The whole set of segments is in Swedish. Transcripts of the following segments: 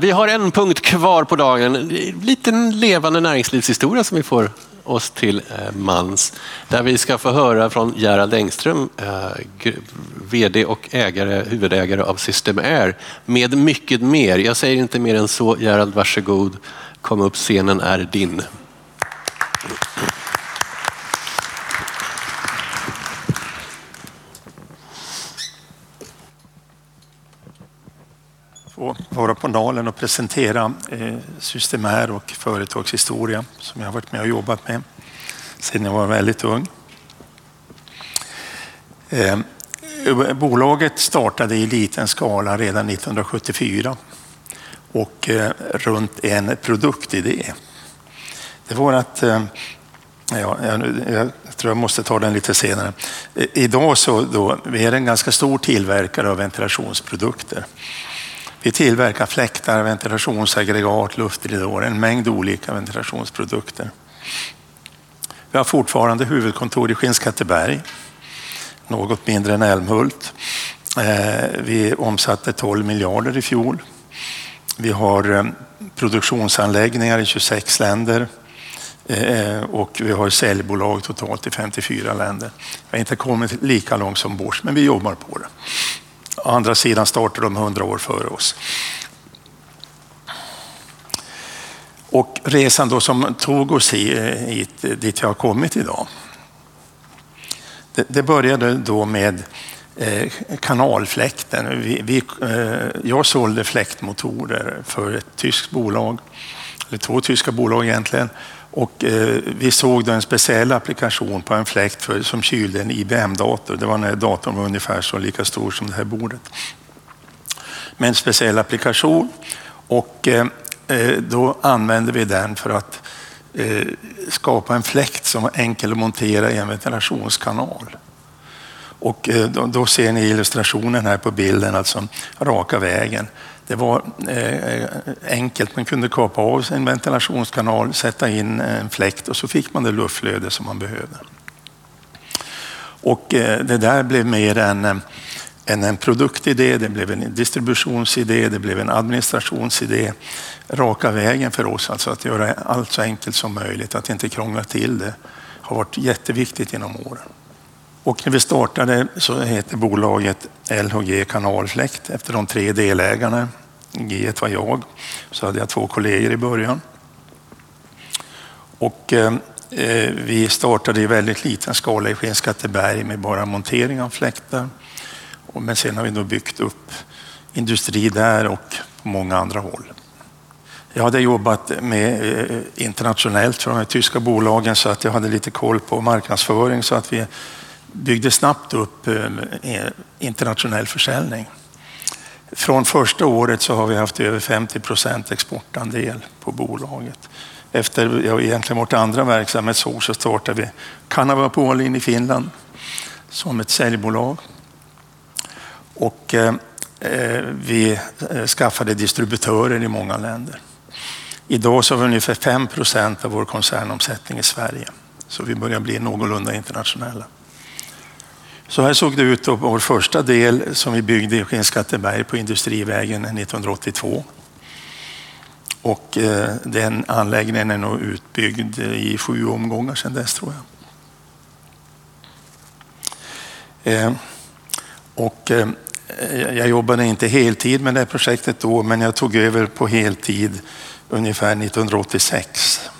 Vi har en punkt kvar på dagen. En liten levande näringslivshistoria som vi får oss till eh, mans. Där vi ska få höra från Gerald Engström, eh, VD och ägare, huvudägare av System Air, med mycket mer. Jag säger inte mer än så. Gerald, varsågod. Kom upp, scenen är din. Vara på Nalen och presentera eh, Systemär och företagshistoria som jag har varit med och jobbat med sedan jag var väldigt ung. Eh, bolaget startade i liten skala redan 1974 och eh, runt en produktidé. Det var att eh, Ja, jag, tror jag måste ta den lite senare. Eh, idag så då, vi är en ganska stor tillverkare av ventilationsprodukter. Vi tillverkar fläktar, ventilationsaggregat, luftridåer, en mängd olika ventilationsprodukter. Vi har fortfarande huvudkontor i Skinnskatteberg, något mindre än Älmhult. Eh, vi omsatte 12 miljarder i fjol. Vi har eh, produktionsanläggningar i 26 länder eh, och vi har säljbolag totalt i 54 länder. Vi har inte kommit lika långt som Bosch, men vi jobbar på det. Å andra sidan startade de 100 år före oss. Och resan då som tog oss hit, dit jag har kommit idag. Det, det började då med eh, kanalfläkten. Vi, vi, eh, jag sålde fläktmotorer för ett tyskt bolag, eller två tyska bolag egentligen. Och eh, vi såg då en speciell applikation på en fläkt för, som kylde en IBM-dator. Det var när datorn var ungefär så lika stor som det här bordet. Med en speciell applikation och eh, eh då använde vi den för att eh, skapa en fläkt som var enkel att montera i en ventilationskanal. Och eh, då, ser ni illustrationen här på bilden, alltså raka vägen. Det var eh, enkelt, man kunde kapa av en ventilationskanal, sätta in en fläkt och så fick man det luftflöde som man behövde. Och eh, det där blev mer en, än en produktidé, det blev en distributionsidé, det blev en administrationsidé. Raka vägen för oss, alltså att göra allt så enkelt som möjligt, att inte krångla till det, har varit jätteviktigt genom åren. Och när vi startade så hette bolaget LHG Kanalfläkt efter de tre delägarna. G var jag, så hade jag två kollegor i början. Och eh, eh vi startade i väldigt liten skala i Skinnskatteberg med bara montering av fläktar. Men sen har vi då byggt upp industri där och på många andra håll. Jag hade jobbat med eh, internationellt för de här tyska bolagen så att jag hade lite koll på marknadsföring så att vi byggde snabbt upp eh, internationell försäljning. Från första året så har vi haft över 50 procent exportandel på bolaget. Efter ja, egentligen vårt andra verksamhetsår så startade vi Kanava in i Finland som ett säljbolag. Och eh, eh vi eh, skaffade distributörer i många länder. Idag så har vi ungefär 5 procent av vår koncernomsättning i Sverige. Så vi börjar bli någorlunda internationella. Så här såg det ut på vår första del som vi byggde i Skinnskatteberg på Industrivägen 1982. Och eh, den anläggningen är nog utbyggd i sju omgångar sedan dess tror jag. Eh, och eh, jag jobbade inte heltid med det här projektet då, men jag tog över på heltid ungefär 1986.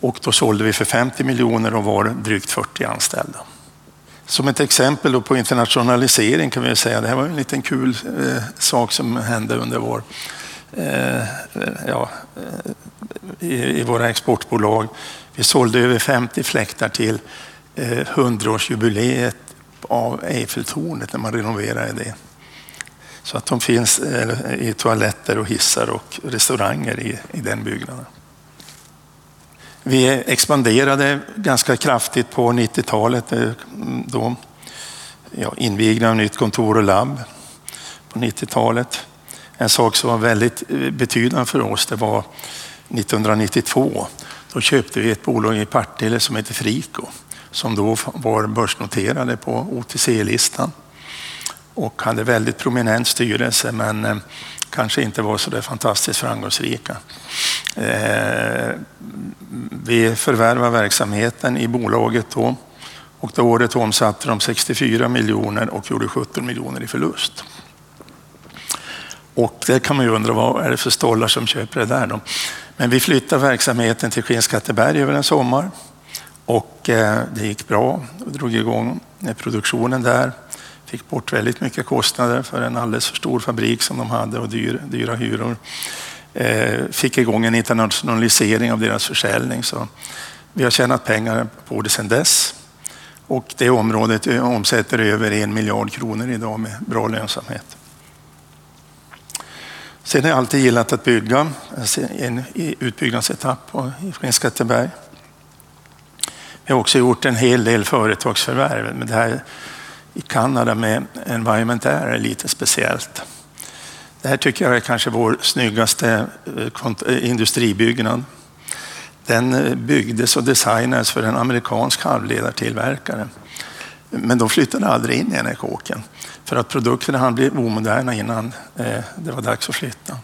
Och då sålde vi för 50 miljoner och var drygt 40 anställda. Som ett exempel på internationalisering kan vi säga, det här var en liten kul eh, sak som hände under vår, eh, ja, eh, i, i, våra exportbolag. Vi sålde över 50 fläktar till eh, 100-årsjubileet av Eiffeltornet när man renoverade det. Så att de finns eh, i toaletter och hissar och restauranger i, i den byggnaden. Vi expanderade ganska kraftigt på 90-talet. Eh, då ja, invigde av nytt kontor och labb på 90-talet. En sak som var väldigt eh, betydande för oss det var 1992. Då köpte vi ett bolag i Partille som heter Frico som då var börsnoterade på OTC-listan och hade väldigt prominent styrelse men eh, kanske inte var så där fantastiskt framgångsrika. Eh, vi förvärvade verksamheten i bolaget då och det året omsatte de 64 miljoner och gjorde 17 miljoner i förlust. Och det kan man ju undra, vad är det för stollar som köper det där då? Men vi flyttade verksamheten till Skinnskatteberg över en sommar och eh, det gick bra. Vi drog igång produktionen där. Fick bort väldigt mycket kostnader för en alldeles för stor fabrik som de hade och dyr, dyra hyror. Eh, fick igång en internationalisering av deras försäljning. Så vi har tjänat pengar på det sedan dess. Och det området omsätter över en miljard kronor idag med bra lönsamhet. Sen har jag alltid gillat att bygga, en utbyggnadsetapp i Skinnskatteberg. Vi har också gjort en hel del företagsförvärv, men det här i Kanada med Environment Air är lite speciellt. Det här tycker jag är kanske vår snyggaste eh, eh, industribyggnad. Den eh, byggdes och designades för en amerikansk halvledartillverkare. Men de flyttade aldrig in i den här kåken för att produkterna hann bli omoderna innan det var dags att flytta.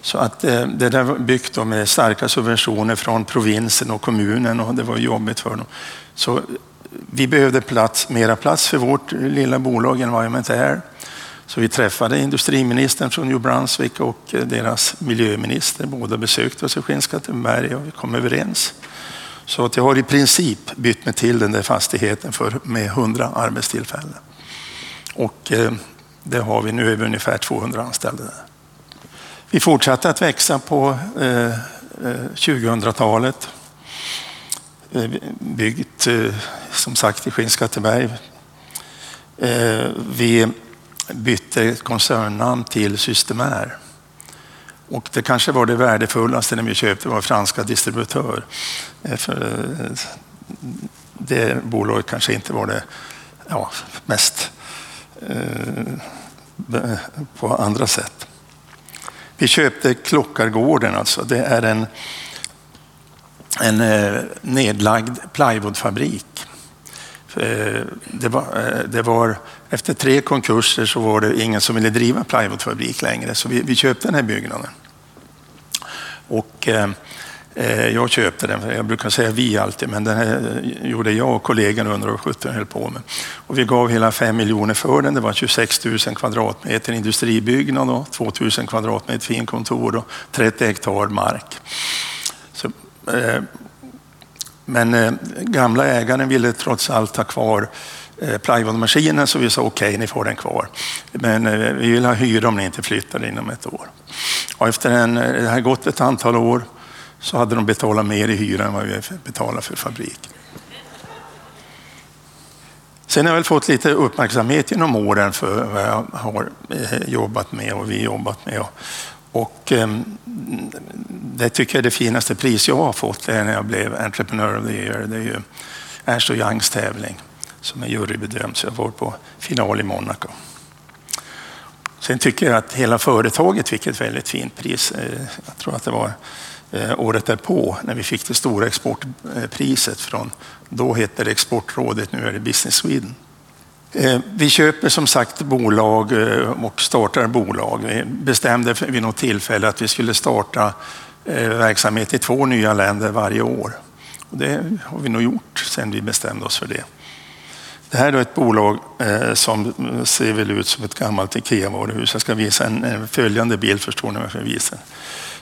Så att det där var byggt med starka subventioner från provinsen och kommunen och det var jobbigt för dem. Så vi behövde plats, mera plats för vårt lilla bolag Environment Air. Så vi träffade industriministern från New Brunswick och eh, deras miljöminister. Båda besökte oss i Skinnskatteberg och vi kom överens. Så att jag har i princip bytt mig till den där fastigheten för, med 100 arbetstillfällen. Och eh, det har vi nu över ungefär 200 anställda där. Vi fortsatte att växa på eh, eh 2000-talet. Eh, byggt eh, som sagt i Skinnskatteberg. Eh, vi bytte koncernnamn till Systemair. Och det kanske var det värdefullaste när vi köpte var franska distributör. För det bolaget kanske inte var det ja, mest på andra sätt. Vi köpte Klockargården, alltså. det är en, en eh, nedlagd plywoodfabrik eh, det var, eh, det var, efter tre konkurser så var det ingen som ville driva plywoodfabrik längre, så vi, vi köpte den här byggnaden. Och, eh, jag köpte den, jag brukar säga vi alltid, men den här gjorde jag och kollegan under 17 höll på med. Och vi gav hela 5 miljoner för den. Det var 26 000 kvadratmeter industribyggnad och 2 000 kvadratmeter finkontor och 30 hektar mark. Eh, men eh, gamla ägaren ville trots allt ha kvar eh, plywoodmaskinen så vi sa okej, okay, ni får den kvar. Men vi vill ha hyra om ni inte flyttar inom ett år. Och efter en, det har gått ett antal år så hade de betalat mer i hyra än vad vi betalade för fabriken. Sen har jag väl fått lite uppmärksamhet genom åren för vad jag har jobbat med och vi jobbat med. Och ehm, det tycker jag är det finaste pris jag har fått är när jag blev Entrepreneur of the Year. Det är ju Ernst Youngs tävling som är jurybedömd, så jag var på final i Monaco. Sen tycker jag att hela företaget fick ett väldigt fint pris. Eh, jag tror att det var eh, året därpå när vi fick det stora exportpriset från, då hette det Exportrådet, nu är det Business Sweden. Eh, vi köper som sagt bolag eh, och startar bolag. Vi bestämde vid något tillfälle att vi skulle starta eh, verksamhet i två nya länder varje år. Och det har vi nog gjort sedan vi bestämde oss för det. Det här är ett bolag som ser väl ut som ett gammalt IKEA-varuhus. Jag ska visa en, följande bild, förstår ni varför jag visar.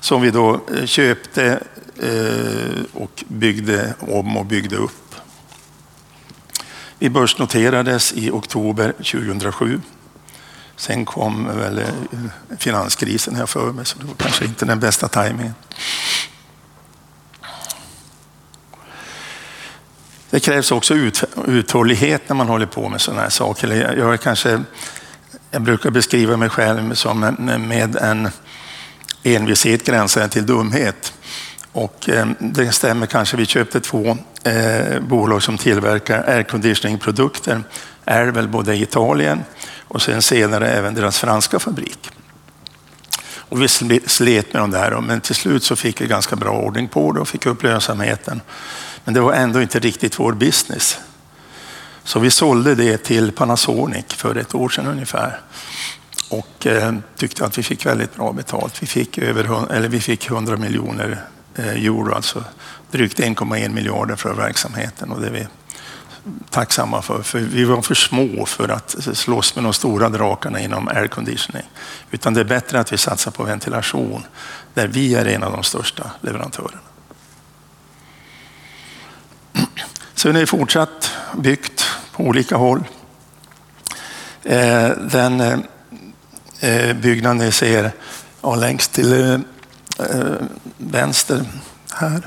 Som vi då köpte och byggde om och byggde upp. Vi börsnoterades i oktober 2007. Sen kom väl eh, finanskrisen här för mig, så det var kanske inte den bästa tajmingen. Det krävs också uthållighet när man håller på med sådana här saker. Jag, kanske, jag brukar beskriva mig själv som med en envishet gränsande till dumhet. Och eh, det stämmer kanske. Vi köpte två eh, bolag som tillverkar airconditioningprodukter. Airwell både i Italien och sen senare även deras franska fabrik. Och vi slet med dem där, men till slut så fick vi ganska bra ordning på det och fick upp lönsamheten. Men det var ändå inte riktigt vår business. Så vi sålde det till Panasonic för ett år sedan ungefär. och eh, tyckte att vi fick väldigt bra betalt. Vi fick, över, eller vi fick 100 miljoner Eh, euro, alltså drygt 1,1 miljarder för verksamheten och det är vi tacksamma för. För vi var för små för att slåss med de stora drakarna inom air conditioning. Utan det är bättre att vi satsar på ventilation där vi är en av de största leverantörerna. Sen är det fortsatt byggt på olika håll. Eh, den eh, byggnaden ni ser ja, längst till Eh, vänster här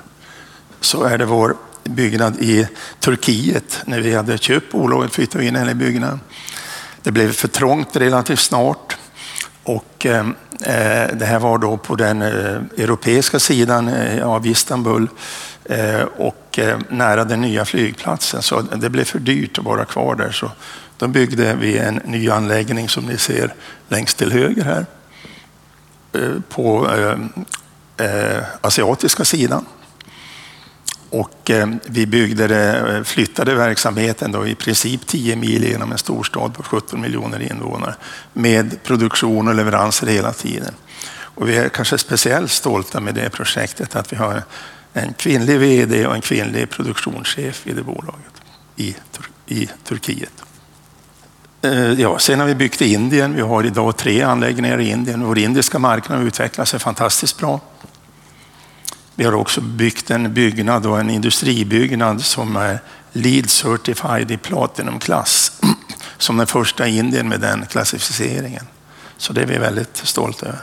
så är det vår byggnad i Turkiet. När vi hade köpt bolaget flyttade vi in i byggnaden. Det blev för trångt relativt snart och eh, eh, det här var då på den eh, europeiska sidan eh, av Istanbul eh, och nära den nya flygplatsen. Så det blev för dyrt att vara kvar där. Så då byggde vi en ny anläggning som ni ser längst till höger här eh, på eh, eh, asiatiska sidan. Och eh, vi byggde det, eh, flyttade verksamheten då i princip 10 mil genom en storstad på 17 miljoner invånare med produktion och leveranser hela tiden. Och vi är kanske speciellt stolta med det projektet att vi har en kvinnlig VD och en kvinnlig produktionschef i det bolaget i, i Turkiet. Eh, ja, sen har vi byggt i Indien. Vi har idag tre anläggningar i Indien. Vår indiska marknad utvecklar sig fantastiskt bra. Vi har också byggt en byggnad och en industribyggnad som är LEED Certified i Platinum-klass. Som den första i Indien med den klassificeringen. Så det är vi väldigt stolta över.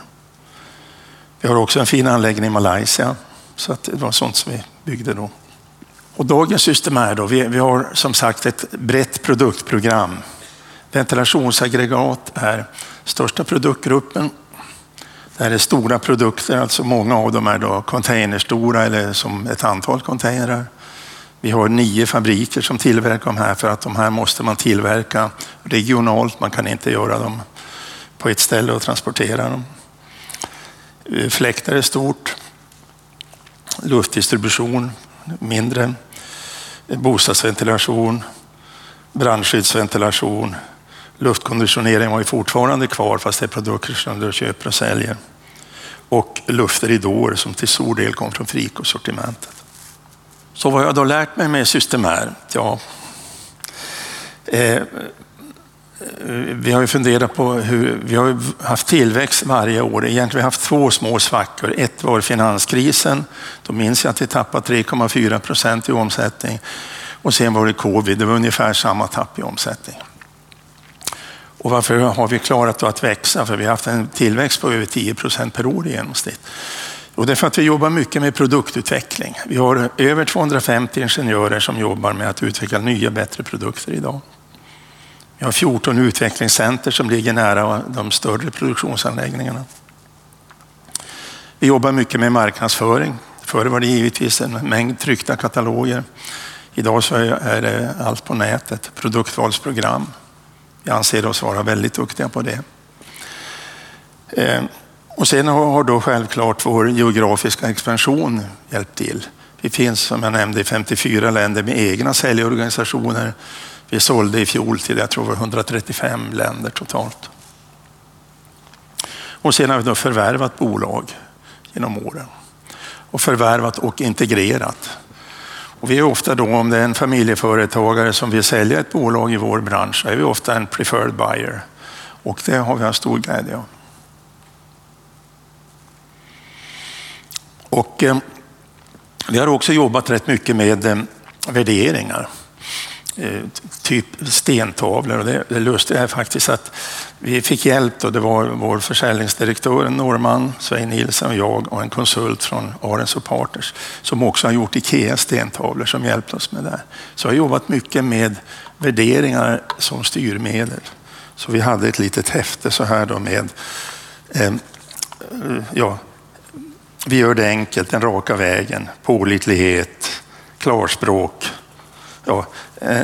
Vi har också en fin anläggning i Malaysia. Så att det var sånt som vi byggde då. Och dagens system är då, vi, vi har som sagt ett brett produktprogram. Ventilationsaggregat är största produktgruppen det här är stora produkter, alltså många av dem är då containerstora eller som ett antal containrar. Vi har nio fabriker som tillverkar de här för att de här måste man tillverka regionalt. Man kan inte göra dem på ett ställe och transportera dem. Eh, fläktar är stort. Luftdistribution mindre. Bostadsventilation, brandskyddsventilation, luftkonditionering var ju fortfarande kvar fast det är produkter som du köper och säljer och luftridåer som till stor del kom från Frico-sortimentet. Så vad har jag då lärt mig med systemär? Ja, eh, vi har ju funderat på hur, vi har haft tillväxt varje år. Egentligen har vi haft två små svackor. Ett var finanskrisen. Då minns jag att vi tappade 3,4 procent i omsättning. Och sen var det covid. Det var ungefär samma tapp i omsättning. Och varför har vi klarat att växa? För vi har haft en tillväxt på över 10 procent per år i genomsnitt. Och det är för att vi jobbar mycket med produktutveckling. Vi har över 250 ingenjörer som jobbar med att utveckla nya bättre produkter idag. Vi har 14 utvecklingscenter som ligger nära de större produktionsanläggningarna. Vi jobbar mycket med marknadsföring. Förr var det givetvis en mängd tryckta kataloger. Idag så är det allt på nätet, produktvalsprogram, vi anser oss vara väldigt duktiga på det. Eh, och sen har då självklart vår geografiska expansion hjälpt till. Vi finns som jag nämnde i 54 länder med egna säljorganisationer. Vi sålde i fjol till jag tror 135 länder totalt. Och sen har vi då förvärvat bolag genom åren. Och förvärvat och integrerat. Och vi är ofta då, om det är en familjeföretagare som vill sälja ett bolag i vår bransch, är vi ofta en preferred buyer. Och det har vi en stor glädje av. Och eh, vi har också jobbat rätt mycket med eh, värderingar. Eh, typ stentavlor. Och det, det lustiga är faktiskt att vi fick hjälp. och Det var vår försäljningsdirektör, en norrman, Svein Nilsson och jag och en konsult från Arens och Partners som också har gjort Ikea stentavlor som hjälpte oss med det. Så jag har jobbat mycket med värderingar som styrmedel. Så vi hade ett litet häfte så här då med eh, ja, vi gör det enkelt, den raka vägen, pålitlighet, klarspråk, ja,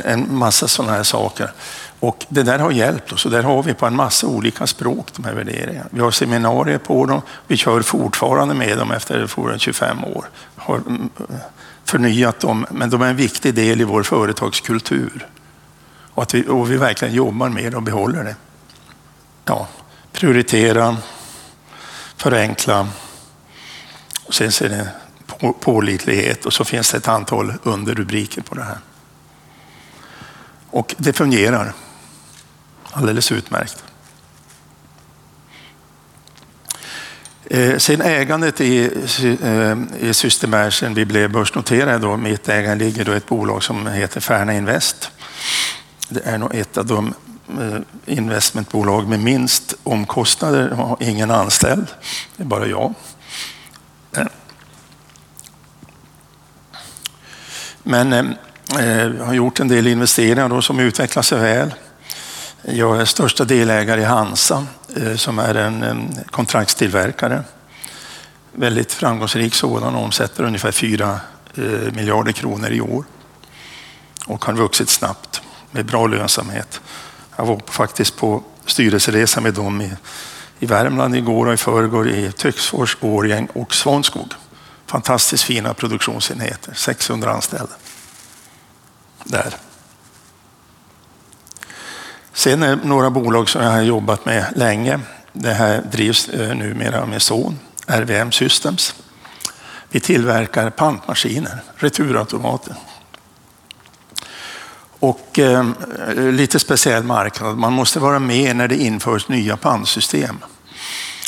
en massa sådana här saker. Och det där har hjälpt oss och där har vi på en massa olika språk de här värderingarna. Vi har seminarier på dem, vi kör fortfarande med dem efter 25 år. Har mm, förnyat dem, men de är en viktig del i vår företagskultur. Och att vi, och vi verkligen jobbar med och behåller det. Ja, prioritera, förenkla och sen ser det pålitlighet och så finns det ett antal underrubriker på det här. Och det fungerar alldeles utmärkt. Eh, sen ägandet i, eh, i Systemair sen vi blev börsnoterade, då, mitt ägande ligger då ett bolag som heter Färna Invest. Det är nog ett av de eh, investmentbolag med minst omkostnader, har ingen anställd, det är bara jag. Men jag har gjort en del investeringar då som utvecklar sig väl. Jag är största delägare i Hansa eh, som är en, kontraktstillverkare. Väldigt framgångsrik sådan och omsätter ungefär 4 eh, miljarder kronor i år. Och har vuxit snabbt med bra lönsamhet. Jag var faktiskt på styrelseresa med dem i, i Värmland igår och i förrgår i Töcksfors, Årjäng och Svanskog. Fantastiskt fina produktionsenheter, 600 anställda. Där. Sen är några bolag som jag har jobbat med länge. Det här drivs eh, numera med son, RVM Systems. Vi tillverkar pantmaskiner, returautomater. Och eh, lite speciell marknad. Man måste vara med när det införs nya pantsystem.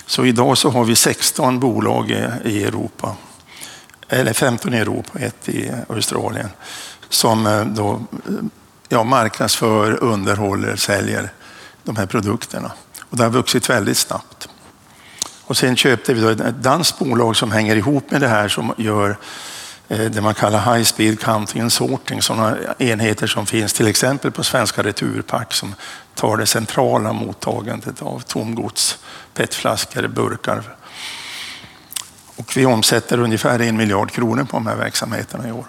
Så idag så har vi 16 bolag i Europa, eller 15 i Europa, ett i Australien, som eh, då eh, ja, marknadsför, underhåller, säljer de här produkterna. Och det har vuxit väldigt snabbt. Och sen köpte vi då ett danskt bolag som hänger ihop med det här som gör eh, det man kallar high speed counting and sorting, sådana enheter som finns till exempel på svenska Returpack som tar det centrala mottagandet av tomgods, petflaskor, burkar. Och vi omsätter ungefär en miljard kronor på de här verksamheterna i år.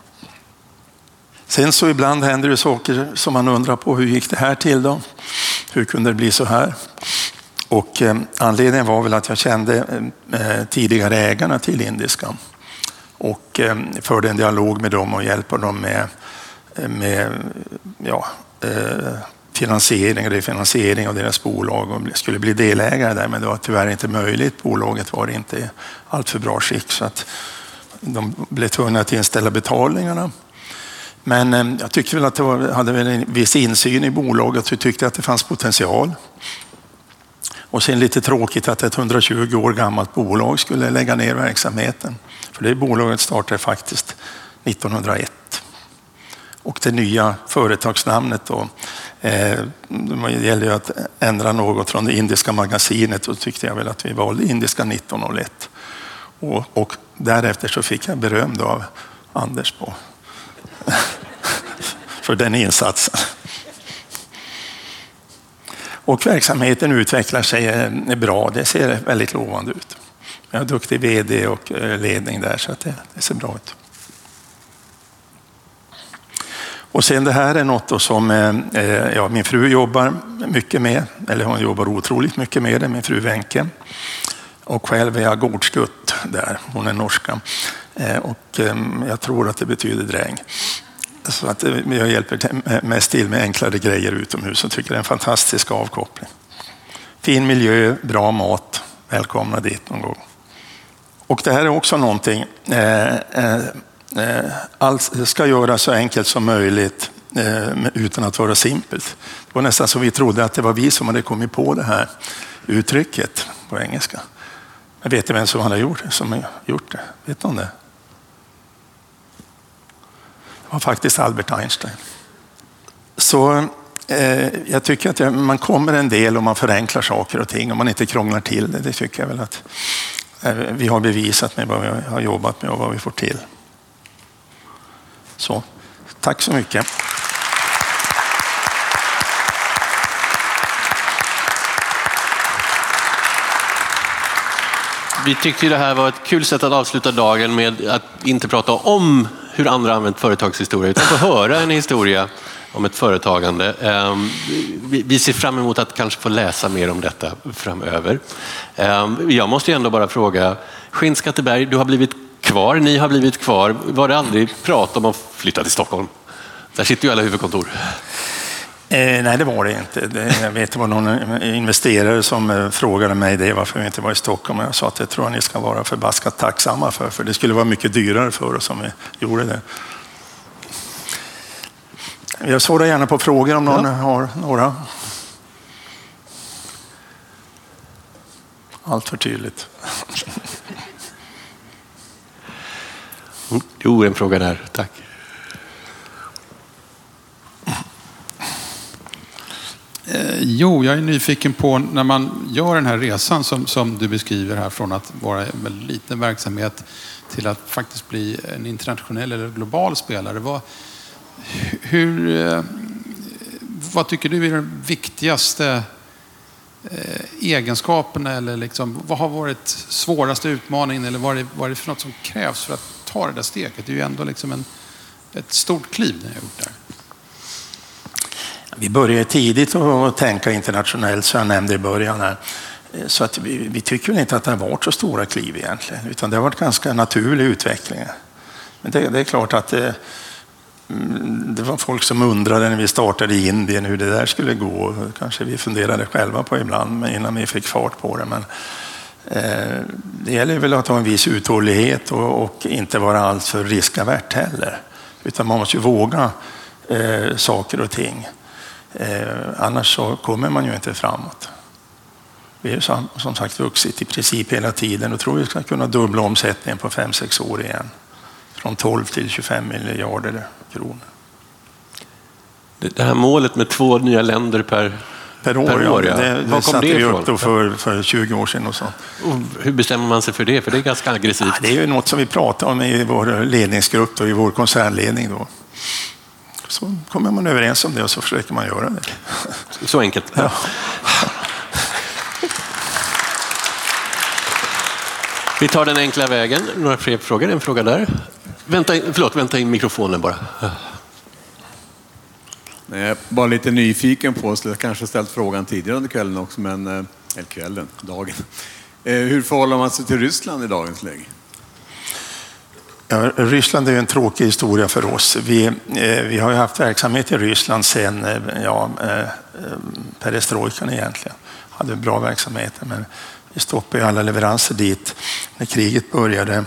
Sen så ibland händer det saker som man undrar på, hur gick det här till då? Hur kunde det bli så här? Och eh, anledningen var väl att jag kände eh, eh tidigare ägarna till Indiska och eh, förde en dialog med dem och hjälper dem med, eh, med ja, eh, finansiering, refinansiering av deras bolag och skulle bli delägare där, men det var tyvärr inte möjligt. Bolaget var inte i alltför bra skick så att de blev tvungna att inställa betalningarna. Men eh, jag tyckte väl att jag hade väl en viss insyn i bolaget och tyckte att det fanns potential. Och sen lite tråkigt att ett 120 år gammalt bolag skulle lägga ner verksamheten. För det bolaget startade faktiskt 1901. Och det nya företagsnamnet då, eh, det gäller ju att ändra något från det indiska magasinet och tyckte jag väl att vi valde indiska 1901. Och, och därefter så fick jag beröm av Anders på för den insatsen. Och verksamheten utvecklar sig eh, bra. Det ser väldigt lovande ut. Jag har duktig VD och eh, ledning där så det, det, ser bra ut. Och sen det här är något som eh, eh, ja, min fru jobbar mycket med, eller hon jobbar otroligt mycket med det, min fru Wenche. Och själv är jag gårdsgutt där, hon är norska. Eh, och ehm, jag tror att det betyder dräng. Så att eh, jag hjälper mest till med enklare grejer utomhus och tycker det är en fantastisk avkoppling. Fin miljö, bra mat. Välkomna dit någon gång. Och det här är också någonting, eh, allt ska göras så enkelt som möjligt utan att vara simpelt. Det var nästan så vi trodde att det var vi som hade kommit på det här uttrycket på engelska. Men vet ni vem som hade gjort, som gjort det? Vet någon om det? Var faktiskt Albert Einstein. Så eh, jag tycker att man kommer en del om man förenklar saker och ting, om man inte krånglar till det. Det tycker jag väl att eh, vi har bevisat med vad vi har jobbat med och vad vi får till. Så, tack så mycket. Vi tyckte det här var ett kul sätt att avsluta dagen med att inte prata om hur andra använt företagshistoria, utan få höra en historia om ett företagande. Ehm, vi ser fram emot att kanske få läsa mer om detta framöver. Ehm, jag måste ändå bara fråga, Skinnskatteberg, du har blivit kvar, ni har blivit kvar. Var det aldrig prat om att flytta till Stockholm? Där sitter ju alla huvudkontor. Eh, nej, det var det inte. Det, jag vet det var någon investerare som eh, frågade mig det, varför vi inte var i Stockholm. Och jag sa att det tror jag ni ska vara förbaskat tacksamma för, för det skulle vara mycket dyrare för oss om vi gjorde det. Jag svarar gärna på frågor om någon ja. har några. Allt för tydligt. Jo, en fråga där. Tack. Eh, jo, jag är nyfiken på när man gör den här resan som, som du beskriver här från att vara en väldigt liten verksamhet till att faktiskt bli en internationell eller global spelare. Vad, hur, eh, vad tycker du är den viktigaste eh, egenskaperna eller liksom, vad har varit svåraste utmaningen eller vad är, det, vad är det för något som krävs för att ta det där steget? Det är ju ändå liksom en, ett stort kliv ni har gjort där. Vi började tidigt att tänka internationellt, som jag nämnde i början. Här. Så att vi, vi, tycker väl inte att det har varit så stora kliv egentligen, utan det har varit ganska naturlig utveckling. Men det, det är klart att det, det, var folk som undrade när vi startade i Indien hur det där skulle gå. Kanske vi funderade själva på ibland innan vi fick fart på det. Men eh, det gäller väl att ha en viss uthållighet och, och inte vara alltför riskavärt heller. Utan man måste ju våga eh, saker och ting. Eh, annars så kommer man ju inte framåt. Vi har som, som sagt vuxit i princip hela tiden och tror vi ska kunna dubbla omsättningen på 5-6 år igen. Från 12 till 25 miljarder kronor. Det här målet med två nya länder per, per år, per år ja. Det, det Var kom satte det vi upp då för, för 20 år sedan. Och så. Och hur bestämmer man sig för det? För det är ganska aggressivt. Ja, det är ju något som vi pratar om i vår ledningsgrupp och i vår koncernledning. Då så kommer man överens om det och så försöker man göra det. Så enkelt? Ja. Vi tar den enkla vägen. Några fler frågor? En fråga där. Vänta, förlåt, vänta in mikrofonen bara. Nej, bara lite nyfiken på, så jag kanske ställt frågan tidigare under kvällen också, men, eh, eller kvällen, dagen. Eh, hur förhåller man sig till Ryssland i dagens läge? Ja, Ryssland är en tråkig historia för oss. Vi, eh, vi har ju haft verksamhet i Ryssland sedan eh, ja, eh, perestrojkan egentligen. Hade bra verksamhet, men vi stoppade alla leveranser dit när kriget började.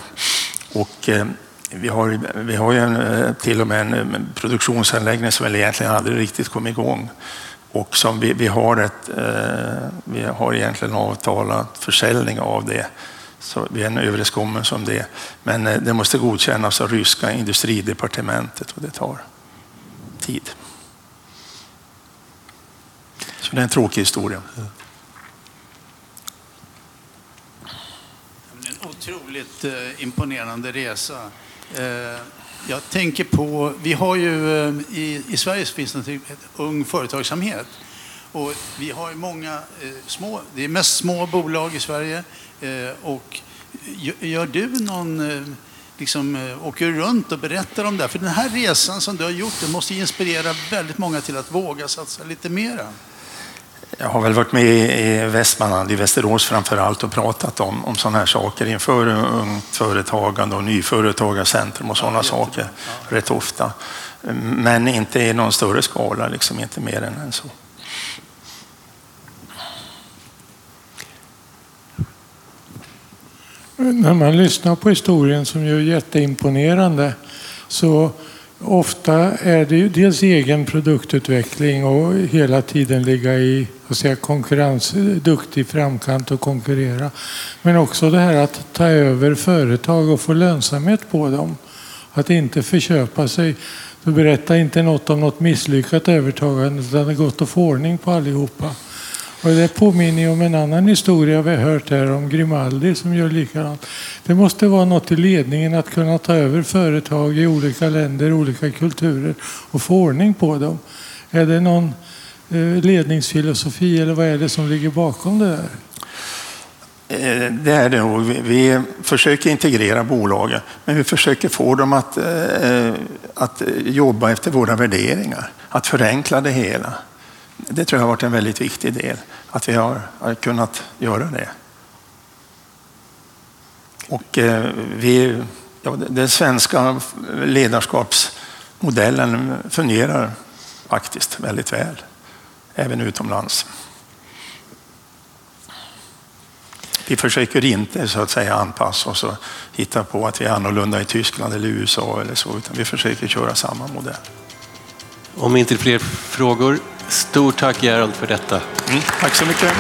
Och, eh, vi har, vi har ju en, eh, till och med en eh, produktionsanläggning som väl egentligen aldrig riktigt kom igång. Och som vi, vi, har, ett, vi har egentligen avtalat försäljning av det så vi har en överenskommelse om det. Men eh, det måste godkännas av ryska industridepartementet och det tar tid. Så det är en tråkig historia. En otroligt eh, imponerande resa. Eh, jag tänker på, vi har ju i, i Sverige finns det en ung företagsamhet. Och vi har många eh, små, det är mest små bolag i Sverige. Eh, och gör du någon, eh, liksom, eh, åker runt och berättar om det? För den här resan som du har gjort, den måste inspirera väldigt många till att våga satsa lite mera. Jag har väl varit med i Västmanland, i Västerås framför allt och pratat om, om sådana här saker inför ungt företagande och nyföretagarcentrum och sådana ja, saker ja. rätt ofta. Men inte i någon större skala, liksom inte mer än så. När man lyssnar på historien som ju är jätteimponerande så ofta är det ju dels egen produktutveckling och hela tiden ligga i och säga, konkurrensduktig framkant och konkurrera. Men också det här att ta över företag och få lönsamhet på dem. Att inte förköpa sig. Du berätta inte något om något misslyckat övertagande utan det är gott att få ordning på allihopa. Och det påminner om en annan historia vi har hört här om Grimaldi som gör likadant. Det måste vara något i ledningen att kunna ta över företag i olika länder, olika kulturer och få ordning på dem. Är det någon eh, ledningsfilosofi eller vad är det som ligger bakom det där? Eh, det är det nog. Vi försöker integrera bolagen, men vi försöker få dem att, eh, att jobba efter våra värderingar, att förenkla det hela. Det tror jag har varit en väldigt viktig del, att vi har, har kunnat göra det. Och eh, vi, ja, den svenska ledarskapsmodellen fungerar faktiskt väldigt väl. även utomlands. Vi försöker inte så att säga anpassa oss och hitta på att vi är annorlunda i Tyskland eller USA eller så, utan vi försöker köra samma modell. Om inte fler frågor, stort tack Gerald för detta. Mm, tack så mycket.